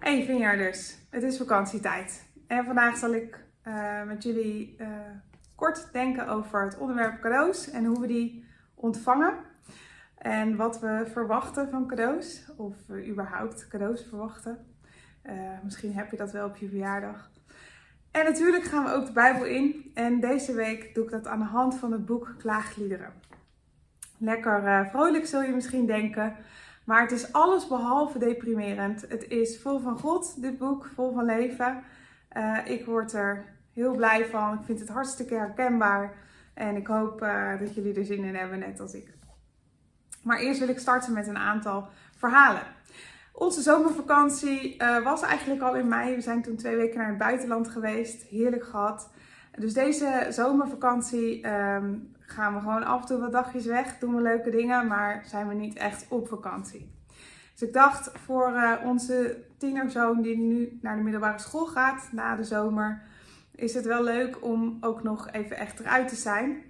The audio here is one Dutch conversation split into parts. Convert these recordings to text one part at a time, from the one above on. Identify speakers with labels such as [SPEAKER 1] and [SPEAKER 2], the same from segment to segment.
[SPEAKER 1] Hey vinjaarders, het is vakantietijd. En vandaag zal ik uh, met jullie uh, kort denken over het onderwerp cadeaus en hoe we die ontvangen. En wat we verwachten van cadeaus, of überhaupt cadeaus verwachten. Uh, misschien heb je dat wel op je verjaardag. En natuurlijk gaan we ook de Bijbel in. En deze week doe ik dat aan de hand van het boek Klaagliederen. Lekker vrolijk zul je misschien denken. Maar het is alles behalve deprimerend. Het is vol van God, dit boek, vol van leven. Uh, ik word er heel blij van. Ik vind het hartstikke herkenbaar. En ik hoop uh, dat jullie er zin in hebben, net als ik. Maar eerst wil ik starten met een aantal verhalen. Onze zomervakantie uh, was eigenlijk al in mei. We zijn toen twee weken naar het buitenland geweest. Heerlijk gehad. Dus deze zomervakantie um, gaan we gewoon af en toe wat dagjes weg, doen we leuke dingen, maar zijn we niet echt op vakantie. Dus ik dacht voor uh, onze tienerzoon die nu naar de middelbare school gaat na de zomer, is het wel leuk om ook nog even echt eruit te zijn.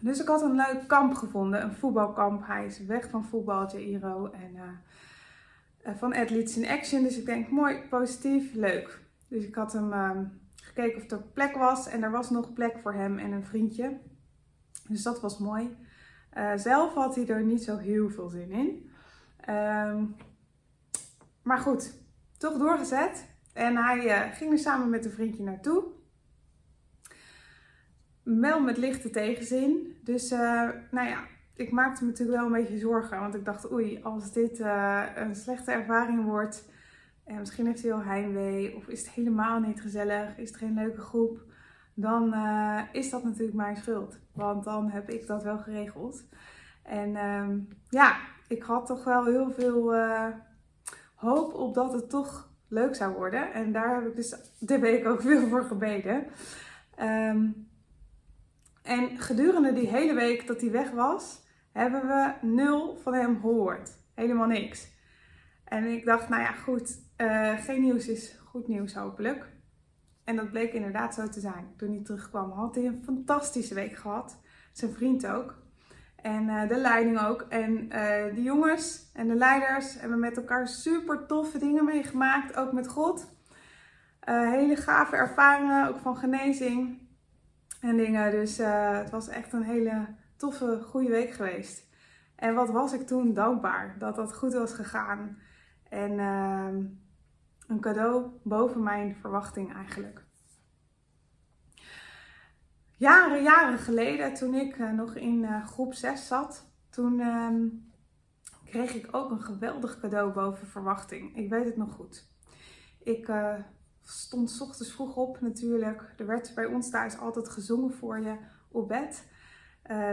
[SPEAKER 1] Dus ik had een leuk kamp gevonden, een voetbalkamp. Hij is weg van voetbal, Jairo, en uh, van Athletes in Action. Dus ik denk, mooi, positief, leuk. Dus ik had hem uh, gekeken of er plek was en er was nog plek voor hem en een vriendje. Dus dat was mooi. Uh, zelf had hij er niet zo heel veel zin in. Um, maar goed, toch doorgezet. En hij uh, ging er samen met een vriendje naartoe. Wel met lichte tegenzin. Dus uh, nou ja, ik maakte me natuurlijk wel een beetje zorgen. Want ik dacht, oei, als dit een slechte ervaring wordt. En misschien heeft hij wel heimwee. Of is het helemaal niet gezellig. Is het geen leuke groep dan uh, is dat natuurlijk mijn schuld. Want dan heb ik dat wel geregeld. En uh, ja, ik had toch wel heel veel uh, hoop op dat het toch leuk zou worden. En daar heb ik dus de week ook veel voor gebeden. Um, en gedurende die hele week dat hij weg was, hebben we nul van hem gehoord. Helemaal niks. En ik dacht, nou ja, goed, uh, geen nieuws is goed nieuws hopelijk. En dat bleek inderdaad zo te zijn. Toen hij terugkwam had hij een fantastische week gehad. Zijn vriend ook. En uh, de leiding ook. En uh, de jongens en de leiders hebben met elkaar super toffe dingen meegemaakt. Ook met God. Uh, hele gave ervaringen, ook van genezing en dingen. Dus het was echt een hele toffe, goede week geweest. En wat was ik toen dankbaar dat dat goed was gegaan. En ehm, een cadeau boven mijn verwachting eigenlijk. Jaren, jaren geleden, toen ik uh, nog in uh, groep 6 zat, toen uh, kreeg ik ook een geweldig cadeau boven verwachting. Ik weet het nog goed. Ik uh, stond s ochtends vroeg op natuurlijk. Er werd bij ons thuis altijd gezongen voor je op bed.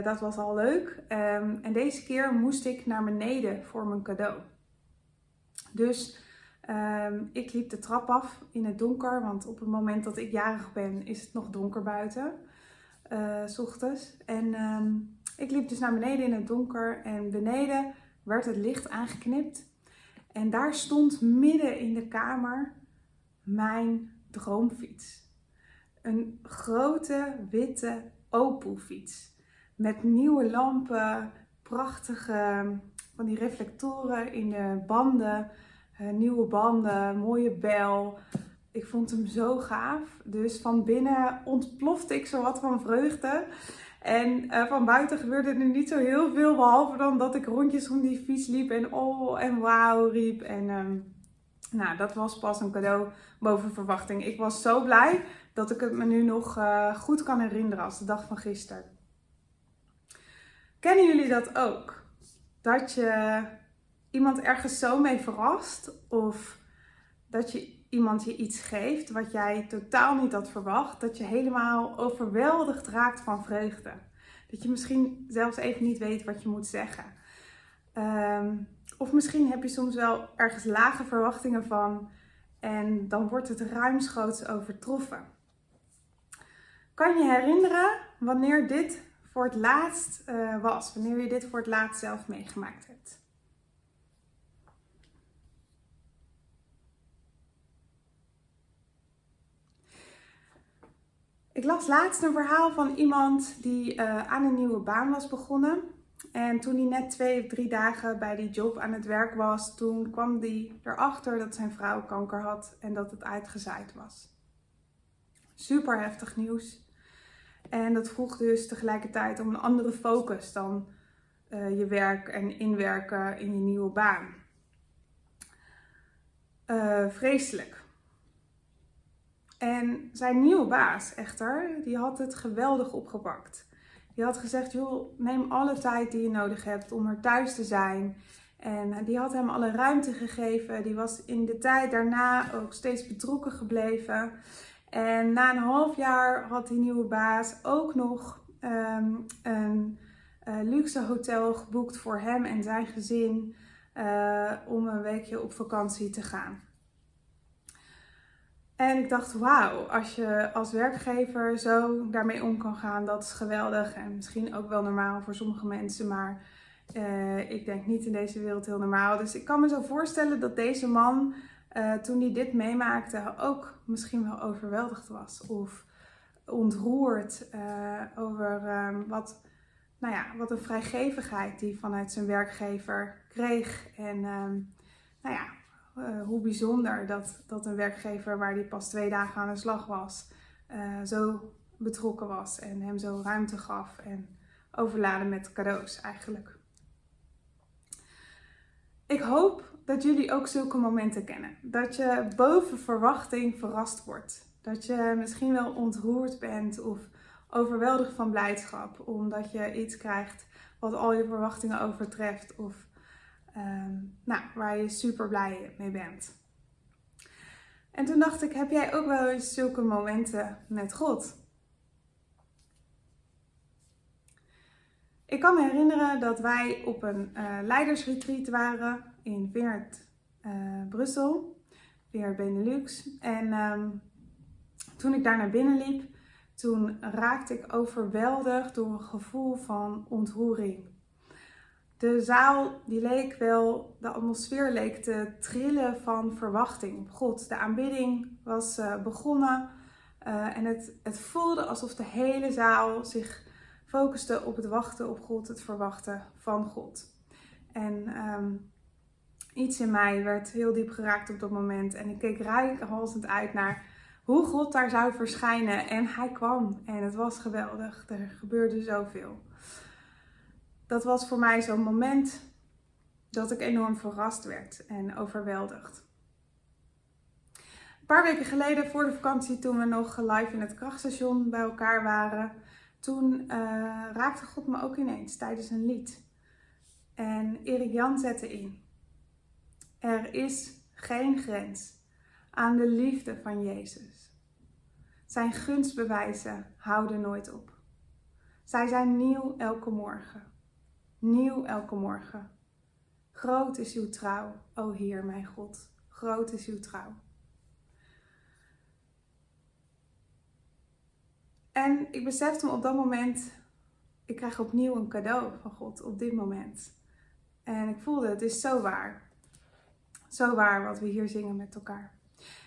[SPEAKER 1] dat was al leuk. Um, en deze keer moest ik naar beneden voor mijn cadeau. Dus Um, ik liep de trap af in het donker, want op het moment dat ik jarig ben is het nog donker buiten, uh, ochtends. En um, ik liep dus naar beneden in het donker en beneden werd het licht aangeknipt. En daar stond midden in de kamer mijn droomfiets. Een grote witte Opel-fiets met nieuwe lampen, prachtige van die reflectoren in de banden. Uh, nieuwe banden, mooie bel. Ik vond hem zo gaaf. Dus van binnen ontplofte ik zo wat van vreugde. En uh, van buiten gebeurde er niet zo heel veel. Behalve dan dat ik rondjes om die fiets liep. En oh en wauw riep. En um, nou, dat was pas een cadeau boven verwachting. Ik was zo blij dat ik het me nu nog uh, goed kan herinneren als de dag van gisteren. Kennen jullie dat ook? Dat je iemand ergens zo mee verrast of dat je iemand je iets geeft wat jij totaal niet had verwacht, dat je helemaal overweldigd raakt van vreugde. Dat je misschien zelfs even niet weet wat je moet zeggen. Um, of misschien heb je soms wel ergens lage verwachtingen van en dan wordt het ruimschoots overtroffen. Kan je herinneren wanneer dit voor het laatst uh, was? Wanneer je dit voor het laatst zelf meegemaakt hebt? Ik las laatst een verhaal van iemand die uh, aan een nieuwe baan was begonnen. En toen hij net twee of drie dagen bij die job aan het werk was, toen kwam hij erachter dat zijn vrouw kanker had en dat het uitgezaaid was. Super heftig nieuws. En dat vroeg dus tegelijkertijd om een andere focus dan uh, je werk en inwerken in je nieuwe baan. Uh, vreselijk. En zijn nieuwe baas, echter, die had het geweldig opgepakt. Die had gezegd, joh, neem alle tijd die je nodig hebt om er thuis te zijn. En die had hem alle ruimte gegeven. Die was in de tijd daarna ook steeds betrokken gebleven. En na een half jaar had die nieuwe baas ook nog um, een uh, luxe hotel geboekt voor hem en zijn gezin uh, om een weekje op vakantie te gaan. En ik dacht, wauw, als je als werkgever zo daarmee om kan gaan, dat is geweldig. En misschien ook wel normaal voor sommige mensen, maar uh, ik denk niet in deze wereld heel normaal. Dus ik kan me zo voorstellen dat deze man, uh, toen hij dit meemaakte, ook misschien wel overweldigd was. Of ontroerd uh, over um, wat, nou ja, wat een vrijgevigheid die vanuit zijn werkgever kreeg. En um, nou ja, uh, hoe bijzonder dat, dat een werkgever waar die pas twee dagen aan de slag was, uh, zo betrokken was en hem zo ruimte gaf en overladen met cadeaus eigenlijk. Ik hoop dat jullie ook zulke momenten kennen. Dat je boven verwachting verrast wordt. Dat je misschien wel ontroerd bent of overweldigd van blijdschap omdat je iets krijgt wat al je verwachtingen overtreft of um, nou, waar je super blij mee bent. En toen dacht ik, heb jij ook wel eens zulke momenten met God? Ik kan me herinneren dat wij op een uh, leidersretreat waren in Veert, uh, Brussel, Veert Benelux. En um, toen ik daar naar binnen liep, toen raakte ik overweldigd door een gevoel van ontroering de zaal die leek wel, de atmosfeer leek te trillen van verwachting op God. De aanbidding was uh, begonnen uh, en het, het voelde alsof de hele zaal zich focuste op het wachten op God, het verwachten van God. En um, iets in mij werd heel diep geraakt op dat moment en ik keek rijkhalsend uit naar hoe God daar zou verschijnen. En hij kwam en het was geweldig. Er gebeurde zoveel dat was voor mij zo'n moment dat ik enorm verrast werd en overweldigd. Een paar weken geleden voor de vakantie, toen we nog live in het krachtstation bij elkaar waren, toen uh, raakte God me ook ineens tijdens een lied. En Erik Jan zette in. Er is geen grens aan de liefde van Jezus. Zijn gunstbewijzen houden nooit op. Zij zijn nieuw elke morgen nieuw elke morgen. Groot is uw trouw, o Heer mijn God, groot is uw trouw. En ik besefte me op dat moment, ik krijg opnieuw een cadeau van God op dit moment. En ik voelde, het is zo waar. Zo waar wat we hier zingen met elkaar.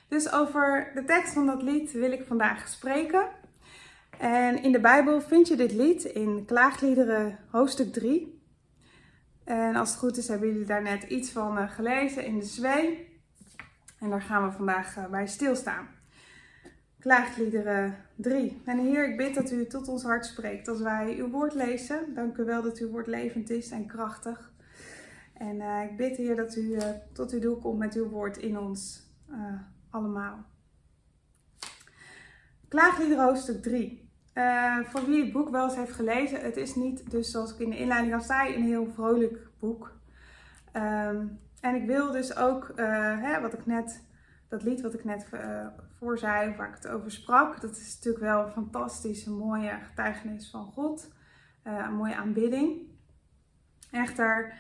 [SPEAKER 1] Dus over de tekst van dat lied wil ik vandaag spreken. En in de Bijbel vind je dit lied in Klaagliederen hoofdstuk 3. En als het goed is, hebben jullie daar net iets van uh, gelezen in de zwee. En daar gaan we vandaag uh, bij stilstaan. Klaagliederen 3. En Heer, ik bid dat u tot ons hart spreekt als wij uw woord lezen. Dank u wel dat uw woord levend is en krachtig. En uh, ik bid, Heer, dat u tot uw doel komt met uw woord in ons allemaal. Klaagliederen hoofdstuk 3. Uh, voor wie het boek wel eens heeft gelezen, het is niet, dus zoals ik in de inleiding al zei, een heel vrolijk boek. Um, en ik wil dus ook, uh, hè, wat ik net, dat lied wat ik net uh, voor zei, waar ik het over sprak, dat is natuurlijk wel een fantastische, mooie getuigenis van God. een mooie aanbidding. Echter,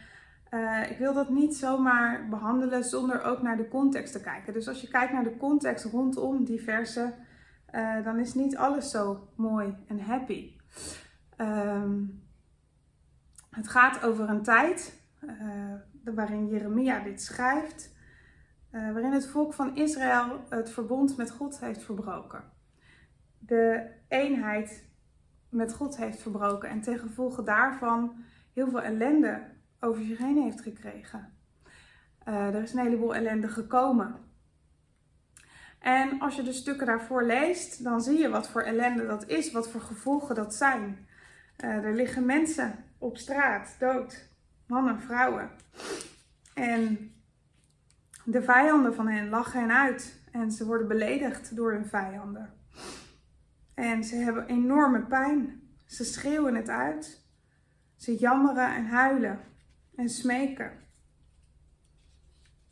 [SPEAKER 1] ik wil dat niet zomaar behandelen zonder ook naar de context te kijken. Dus als je kijkt naar de context rondom die versen, uh, dan is niet alles zo mooi en happy. Um, het gaat over een tijd uh, waarin Jeremia dit schrijft, uh, waarin het volk van Israël het verbond met God heeft verbroken. De eenheid met God heeft verbroken en ten gevolge daarvan heel veel ellende over zich heen heeft gekregen. Er is een heleboel ellende gekomen. En als je de stukken daarvoor leest, dan zie je wat voor ellende dat is, wat voor gevolgen dat zijn. Uh, er liggen mensen op straat, dood, mannen, vrouwen. En de vijanden van hen lachen hen uit en ze worden beledigd door hun vijanden. En ze hebben enorme pijn. Ze schreeuwen het uit. Ze jammeren en huilen en smeken.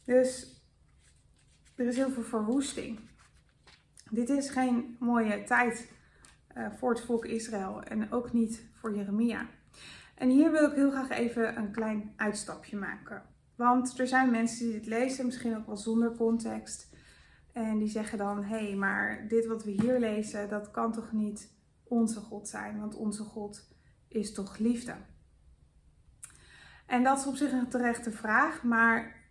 [SPEAKER 1] Dus er is heel veel verwoesting. Dit is geen mooie tijd uh, voor het volk Israël en ook niet voor Jeremia. En hier wil ik heel graag even een klein uitstapje maken. Want er zijn mensen die dit lezen, misschien ook wel zonder context. En die zeggen dan: hé, hey, maar dit wat we hier lezen, dat kan toch niet onze God zijn? Want onze God is toch liefde? En dat is op zich een terechte vraag, maar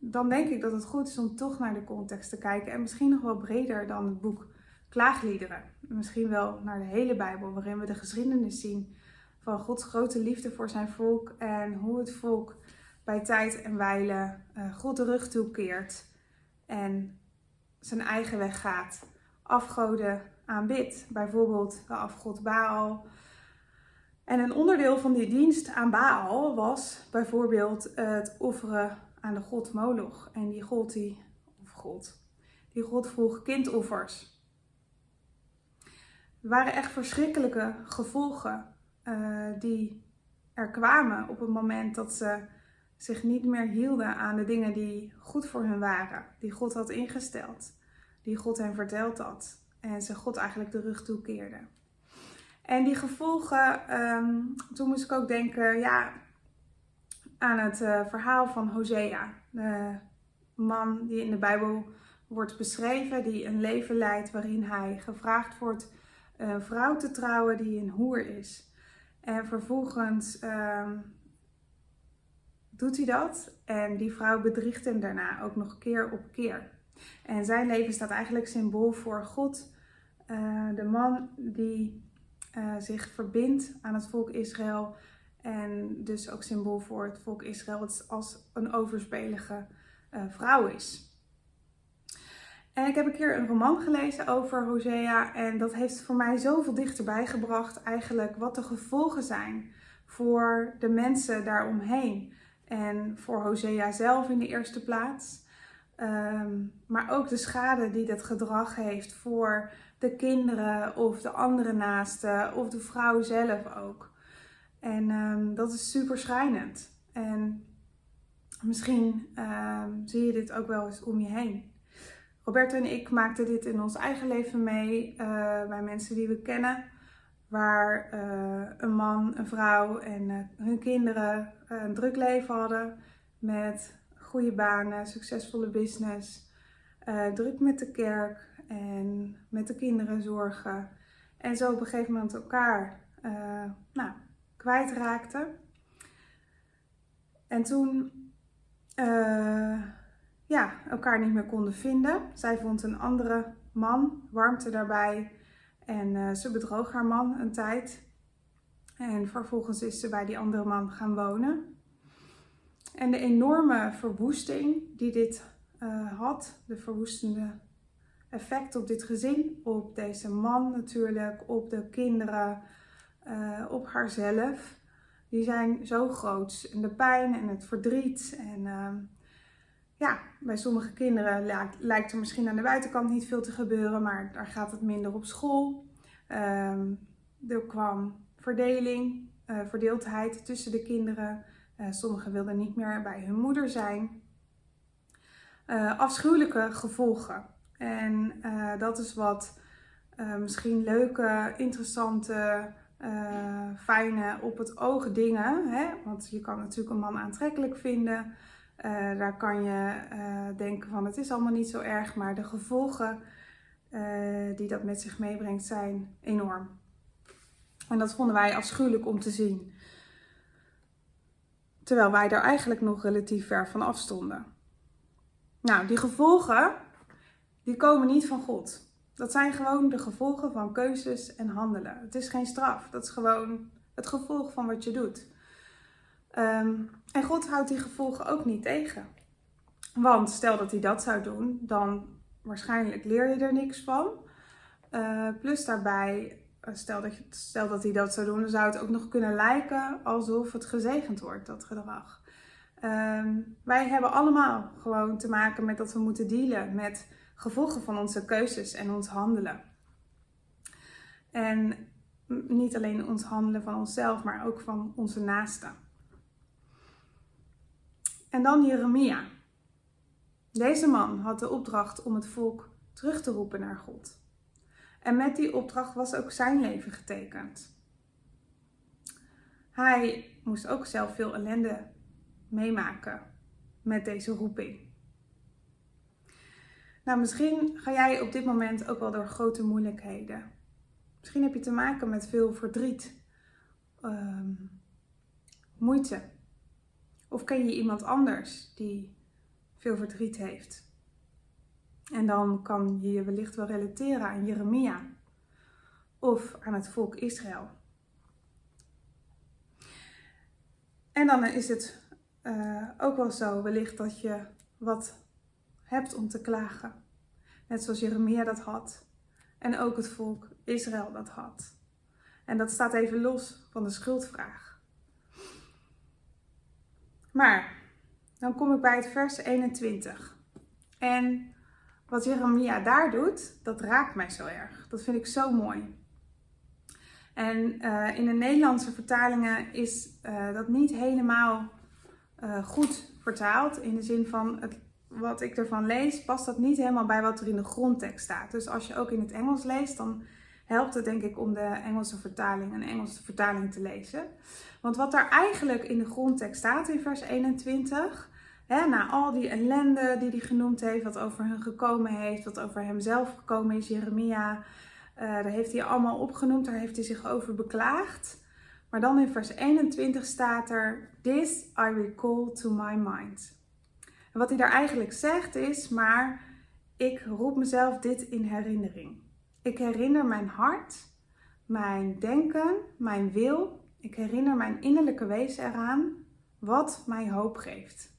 [SPEAKER 1] dan denk ik dat het goed is om toch naar de context te kijken. En misschien nog wel breder dan het boek Klaagliederen. Misschien wel naar de hele Bijbel, waarin we de geschiedenis zien van Gods grote liefde voor zijn volk en hoe het volk bij tijd en wijle uh, God de rug toekeert en zijn eigen weg gaat. Afgoden aanbidt, bijvoorbeeld de afgod Baal. En een onderdeel van die dienst aan Baal was bijvoorbeeld het offeren aan de god Moloch. En die god, die, of god, die god vroeg kindoffers. Er waren echt verschrikkelijke gevolgen uh, die er kwamen op het moment dat ze zich niet meer hielden aan de dingen die goed voor hun waren, die God had ingesteld, die God hen verteld had en ze God eigenlijk de rug toekeerden. En die gevolgen, um, toen moest ik ook denken ja, aan het uh, verhaal van Hosea, de man die in de Bijbel wordt beschreven, die een leven leidt waarin hij gevraagd wordt een vrouw te trouwen die een hoer is. En vervolgens um, doet hij dat en die vrouw bedriegt hem daarna ook nog keer op keer. En zijn leven staat eigenlijk symbool voor God, uh, de man die zich verbindt aan het volk Israël en dus ook symbool voor het volk Israël, het als een overspelige uh, vrouw is. En ik heb een keer een roman gelezen over Hosea en dat heeft voor mij zoveel dichterbij gebracht eigenlijk wat de gevolgen zijn voor de mensen daaromheen. En voor Hosea zelf in de eerste plaats. Um, maar ook de schade die dat gedrag heeft voor de kinderen of de andere naasten of de vrouw zelf ook. En um, dat is super schrijnend. En misschien um, zie je dit ook wel eens om je heen. Roberto en ik maakten dit in ons eigen leven mee uh, bij mensen die we kennen. Waar uh, een man, een vrouw en uh, hun kinderen een druk leven hadden. Met goede banen, succesvolle business. druk met de kerk en met de kinderen zorgen. En zo op een gegeven moment elkaar nou, kwijtraakten. En toen ja, elkaar niet meer konden vinden. Zij vond een andere man, warmte daarbij. En uh, ze bedroog haar man een tijd. En vervolgens is ze bij die andere man gaan wonen. En de enorme verwoesting die dit uh, had, de verwoestende effect op dit gezin, op deze man natuurlijk, op de kinderen, uh, op haarzelf, die zijn zo groot. En de pijn en het verdriet en ehm, ja, bij sommige kinderen lijkt, er misschien aan de buitenkant niet veel te gebeuren, maar daar gaat het minder op school. Um, er kwam verdeling, uh, verdeeldheid tussen de kinderen. Uh, sommigen wilden niet meer bij hun moeder zijn. Afschuwelijke gevolgen. En dat is wat misschien leuke, interessante, fijne op het oog dingen. Hè? Want je kan natuurlijk een man aantrekkelijk vinden. Uh, daar kan je uh, denken van het is allemaal niet zo erg, maar de gevolgen die dat met zich meebrengt zijn enorm. En dat vonden wij afschuwelijk om te zien. Terwijl wij daar eigenlijk nog relatief ver van afstonden. Nou, die gevolgen, die komen niet van God. Dat zijn gewoon de gevolgen van keuzes en handelen. Het is geen straf, dat is gewoon het gevolg van wat je doet. Ehm, en God houdt die gevolgen ook niet tegen. Want stel dat hij dat zou doen, dan waarschijnlijk leer je er niks van. Uh, plus daarbij, eh, stel dat, je, stel dat hij dat zou doen, dan zou het ook nog kunnen lijken alsof het gezegend wordt, dat gedrag. Ehm, wij hebben allemaal gewoon te maken met dat we moeten dealen met gevolgen van onze keuzes en ons handelen. En niet alleen ons handelen van onszelf, maar ook van onze naasten. En dan Jeremia. Deze man had de opdracht om het volk terug te roepen naar God. En met die opdracht was ook zijn leven getekend. Hij moest ook zelf veel ellende meemaken met deze roeping. Nou, misschien ga jij op dit moment ook wel door grote moeilijkheden. Misschien heb je te maken met veel verdriet, ehm, moeite. Of ken je iemand anders die veel verdriet heeft. En dan kan je je wellicht wel relateren aan Jeremia of aan het volk Israël. En dan is het uh, ook wel zo wellicht dat je wat hebt om te klagen. Net zoals Jeremia dat had. En ook het volk Israël dat had. En dat staat even los van de schuldvraag. Maar dan kom ik bij het vers 21. En wat Jeremia daar doet, dat raakt mij zo erg. Dat vind ik zo mooi. En uh, in de Nederlandse vertalingen is uh, dat niet helemaal uh, goed vertaald. In de zin van het, wat ik ervan lees, past dat niet helemaal bij wat er in de grondtekst staat. Dus als je ook in het Engels leest, dan helpt het denk ik om de Engelse vertaling, een Engelse vertaling te lezen. Want wat daar eigenlijk in de grondtekst staat in vers 21, hè, na al die ellende die hij genoemd heeft, wat over hen gekomen heeft, wat over hemzelf gekomen is, Jeremia, uh, daar heeft hij allemaal opgenoemd, daar heeft hij zich over beklaagd. Maar dan in vers 21 staat er: This I recall to my mind. Wat hij daar eigenlijk zegt is: Maar ik roep mezelf dit in herinnering. Ik herinner mijn hart, mijn denken, mijn wil. Ik herinner mijn innerlijke wezen eraan wat mij hoop geeft.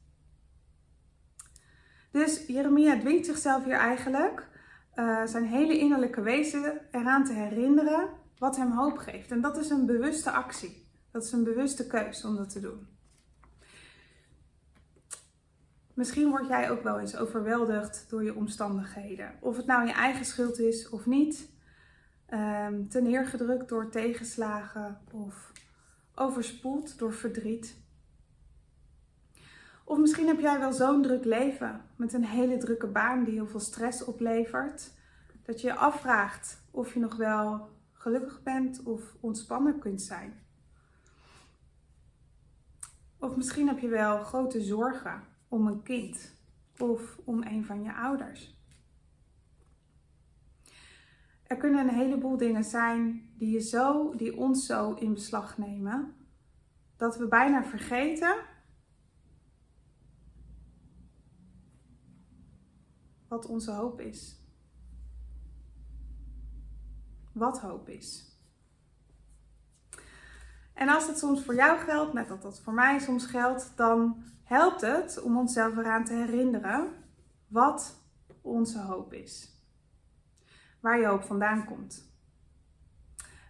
[SPEAKER 1] Dus Jeremia dwingt zichzelf hier eigenlijk uh, zijn hele innerlijke wezen eraan te herinneren wat hem hoop geeft. En dat is een bewuste actie. Dat is een bewuste keus om dat te doen. Misschien word jij ook wel eens overweldigd door je omstandigheden. Of het nou je eigen schuld is of niet. Um, ten neergedrukt door tegenslagen of overspoeld door verdriet. Of misschien heb jij wel zo'n druk leven met een hele drukke baan die heel veel stress oplevert, dat je je afvraagt of je nog wel gelukkig bent of ontspannen kunt zijn. Of misschien heb je wel grote zorgen om een kind of om een van je ouders. Er kunnen een heleboel dingen zijn die, je zo, die ons zo in beslag nemen dat we bijna vergeten wat onze hoop is. Wat hoop is. En als dat soms voor jou geldt, net dat dat voor mij soms geldt, dan helpt het om onszelf eraan te herinneren wat onze hoop is. Waar je hoop vandaan komt.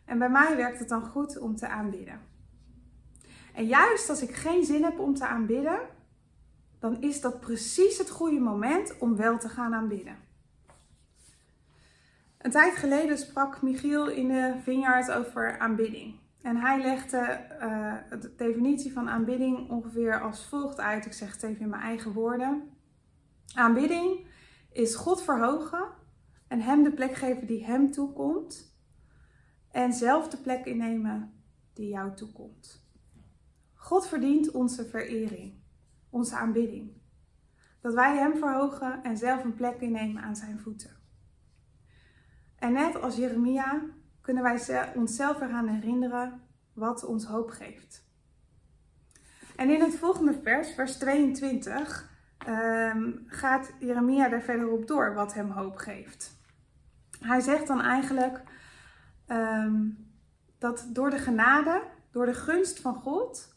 [SPEAKER 1] En bij mij werkt het dan goed om te aanbidden. En juist als ik geen zin heb om te aanbidden, dan is dat precies het goede moment om wel te gaan aanbidden. Een tijd geleden sprak Michiel in de Vineyard over aanbidding. En hij legde uh, de definitie van aanbidding ongeveer als volgt uit. Ik zeg het even in mijn eigen woorden. Aanbidding is God verhogen en Hem de plek geven die Hem toekomt. En zelf de plek innemen die jou toekomt. God verdient onze verering onze aanbidding. Dat wij Hem verhogen en zelf een plek innemen aan Zijn voeten. En net als Jeremia kunnen wij onszelf eraan herinneren wat ons hoop geeft. En in het volgende vers, vers 22, ehm, gaat Jeremia daar verder op door wat hem hoop geeft. Hij zegt dan eigenlijk ehm, dat door de genade, door de gunst van God,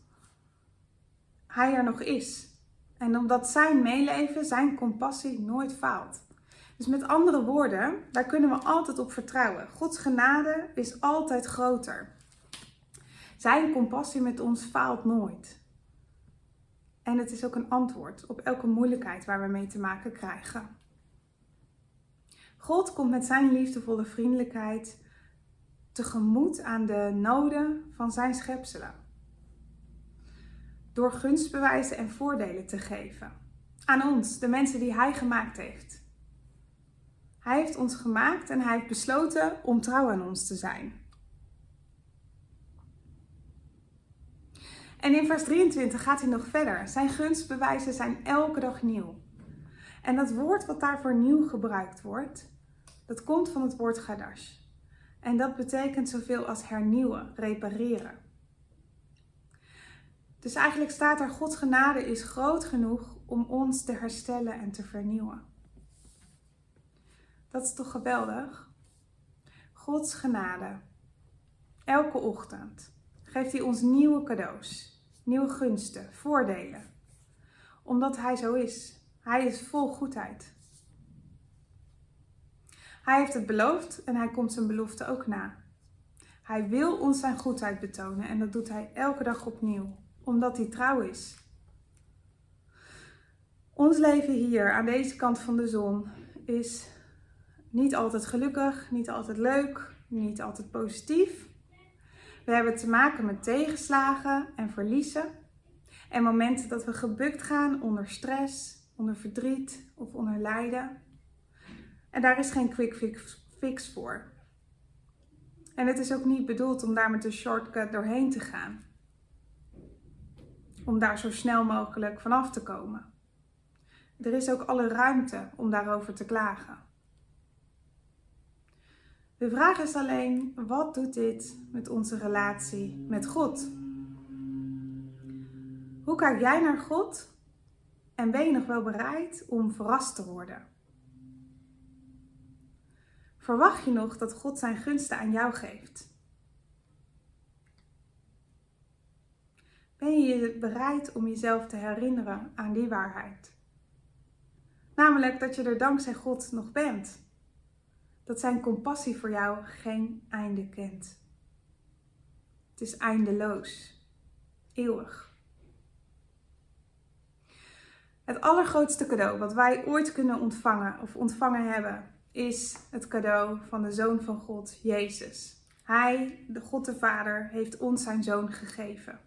[SPEAKER 1] Hij er nog is. En omdat zijn meeleven, zijn compassie nooit faalt. Dus met andere woorden, daar kunnen we altijd op vertrouwen. Gods genade is altijd groter. Zijn compassie met ons faalt nooit. En het is ook een antwoord op elke moeilijkheid waar we mee te maken krijgen. God komt met zijn liefdevolle vriendelijkheid tegemoet aan de noden van zijn schepselen. Door gunstbewijzen en voordelen te geven. Aan ons, de mensen die hij gemaakt heeft. Hij heeft ons gemaakt en hij heeft besloten om trouw aan ons te zijn. En in vers 23 gaat hij nog verder. Zijn gunstbewijzen zijn elke dag nieuw. En dat woord wat daarvoor nieuw gebruikt wordt, dat komt van het woord gadash. En dat betekent zoveel als hernieuwen, repareren. Dus eigenlijk staat er: Gods genade is groot genoeg om ons te herstellen en te vernieuwen. Dat is toch geweldig? Gods genade. Elke ochtend geeft hij ons nieuwe cadeaus, nieuwe gunsten, voordelen. Omdat hij zo is. Hij is vol goedheid. Hij heeft het beloofd en hij komt zijn belofte ook na. Hij wil ons zijn goedheid betonen en dat doet hij elke dag opnieuw, omdat hij trouw is. Ons leven hier aan deze kant van de zon is niet altijd gelukkig, niet altijd leuk, niet altijd positief. We hebben te maken met tegenslagen en verliezen. En momenten dat we gebukt gaan onder stress, onder verdriet of onder lijden. En daar is geen quick fix, voor. En het is ook niet bedoeld om daar met een shortcut doorheen te gaan. Om daar zo snel mogelijk vanaf te komen. Er is ook alle ruimte om daarover te klagen. De vraag is alleen, wat doet dit met onze relatie met God? Hoe kijk jij naar God en ben je nog wel bereid om verrast te worden? Verwacht je nog dat God zijn gunsten aan jou geeft? Ben je bereid om jezelf te herinneren aan die waarheid? Namelijk dat je er dankzij God nog bent dat zijn compassie voor jou geen einde kent. Het is eindeloos, eeuwig. Het allergrootste cadeau wat wij ooit kunnen ontvangen of ontvangen hebben, is het cadeau van de Zoon van God, Jezus. Hij, de God de Vader, heeft ons zijn Zoon gegeven.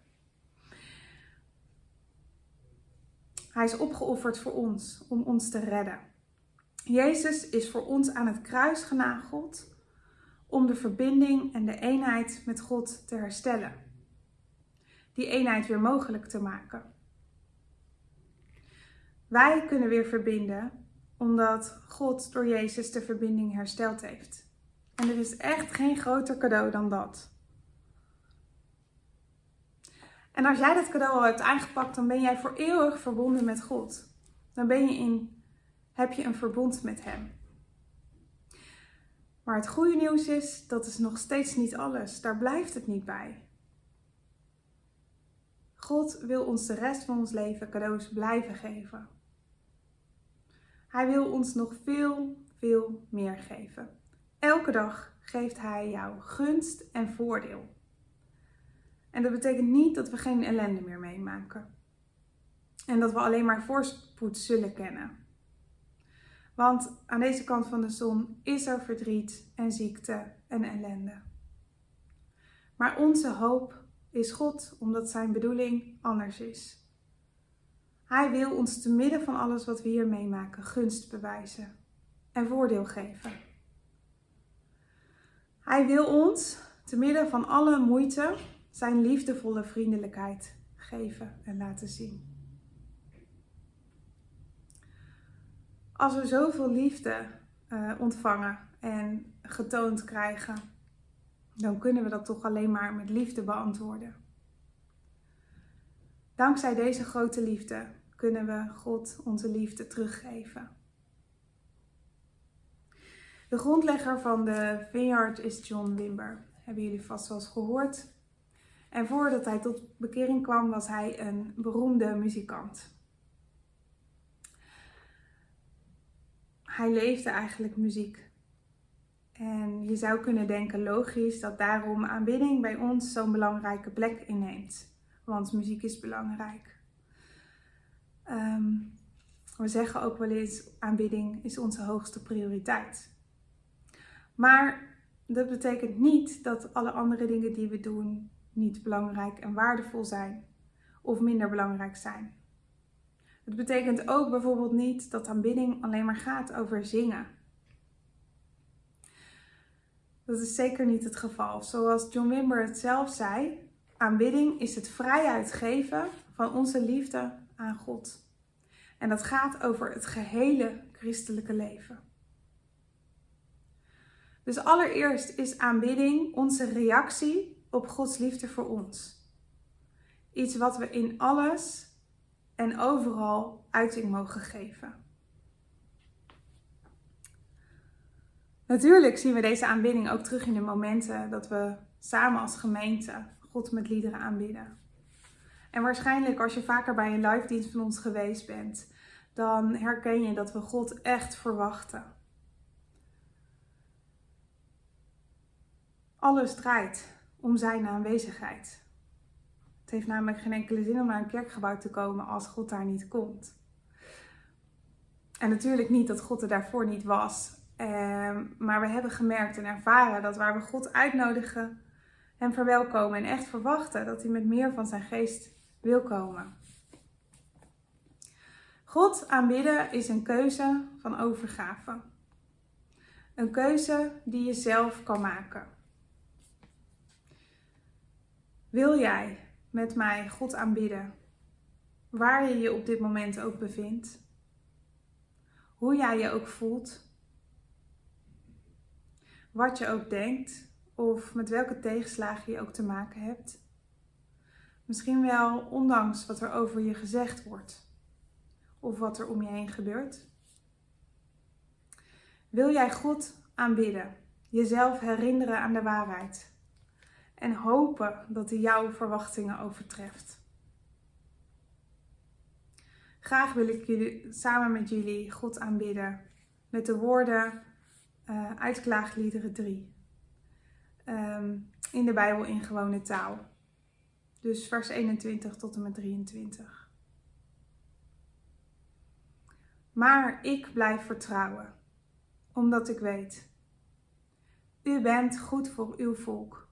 [SPEAKER 1] Hij is opgeofferd voor ons, om ons te redden. Jezus is voor ons aan het kruis genageld om de verbinding en de eenheid met God te herstellen. Die eenheid weer mogelijk te maken. Wij kunnen weer verbinden omdat God door Jezus de verbinding hersteld heeft. En er is echt geen groter cadeau dan dat. En als jij dat cadeau al hebt aangepakt, dan ben jij voor eeuwig verbonden met God. Dan ben je in heb je een verbond met Hem. Maar het goede nieuws is, dat is nog steeds niet alles. Daar blijft het niet bij. God wil ons de rest van ons leven cadeaus blijven geven. Hij wil ons nog veel, veel meer geven. Elke dag geeft Hij jou gunst en voordeel. En dat betekent niet dat we geen ellende meer meemaken. En dat we alleen maar voorspoed zullen kennen. Want aan deze kant van de zon is er verdriet en ziekte en ellende. Maar onze hoop is God, omdat zijn bedoeling anders is. Hij wil ons te midden van alles wat we hier meemaken gunst bewijzen en voordeel geven. Hij wil ons te midden van alle moeite zijn liefdevolle vriendelijkheid geven en laten zien. Als we zoveel liefde uh, ontvangen en getoond krijgen, dan kunnen we dat toch alleen maar met liefde beantwoorden. Dankzij deze grote liefde kunnen we God onze liefde teruggeven. De grondlegger van de Vineyard is John Wimber. Hebben jullie vast wel eens gehoord. En voordat hij tot bekering kwam, was hij een beroemde muzikant. Hij leefde eigenlijk muziek. En je zou kunnen denken, logisch, dat daarom aanbidding bij ons zo'n belangrijke plek inneemt. Want muziek is belangrijk. Ehm, we zeggen ook wel eens, aanbidding is onze hoogste prioriteit. Maar dat betekent niet dat alle andere dingen die we doen niet belangrijk en waardevol zijn of minder belangrijk zijn. Het betekent ook bijvoorbeeld niet dat aanbidding alleen maar gaat over zingen. Dat is zeker niet het geval. Zoals John Wimber het zelf zei, aanbidding is het vrijheid geven van onze liefde aan God. En dat gaat over het gehele christelijke leven. Dus allereerst is aanbidding onze reactie op Gods liefde voor ons. Iets wat we in alles en overal uiting mogen geven. Natuurlijk zien we deze aanbidding ook terug in de momenten dat we samen als gemeente God met liederen aanbidden. En waarschijnlijk als je vaker bij een live dienst van ons geweest bent, dan herken je dat we God echt verwachten. Alles draait om zijn aanwezigheid. Het heeft namelijk geen enkele zin om naar een kerkgebouw te komen als God daar niet komt. En natuurlijk niet dat God er daarvoor niet was. Ehm, maar we hebben gemerkt en ervaren dat waar we God uitnodigen, hem verwelkomen en echt verwachten dat hij met meer van zijn geest wil komen. God aanbidden is een keuze van overgave. Een keuze die je zelf kan maken. Wil jij met mij God aanbidden, waar je je op dit moment ook bevindt? Hoe jij je ook voelt? Wat je ook denkt of met welke tegenslagen je ook te maken hebt? Misschien wel ondanks wat er over je gezegd wordt of wat er om je heen gebeurt. Wil jij God aanbidden, jezelf herinneren aan de waarheid? En hopen dat hij jouw verwachtingen overtreft. Graag wil ik jullie, samen met jullie God aanbidden met de woorden uh, uit Klaagliederen 3. Ehm, in de Bijbel in gewone taal. Dus vers 21 tot en met 23. Maar ik blijf vertrouwen, omdat ik weet, u bent goed voor uw volk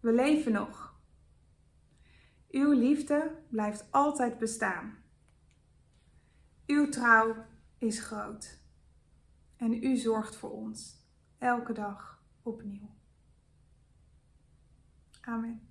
[SPEAKER 1] we leven nog. Uw liefde blijft altijd bestaan. Uw trouw is groot. En u zorgt voor ons elke dag opnieuw. Amen.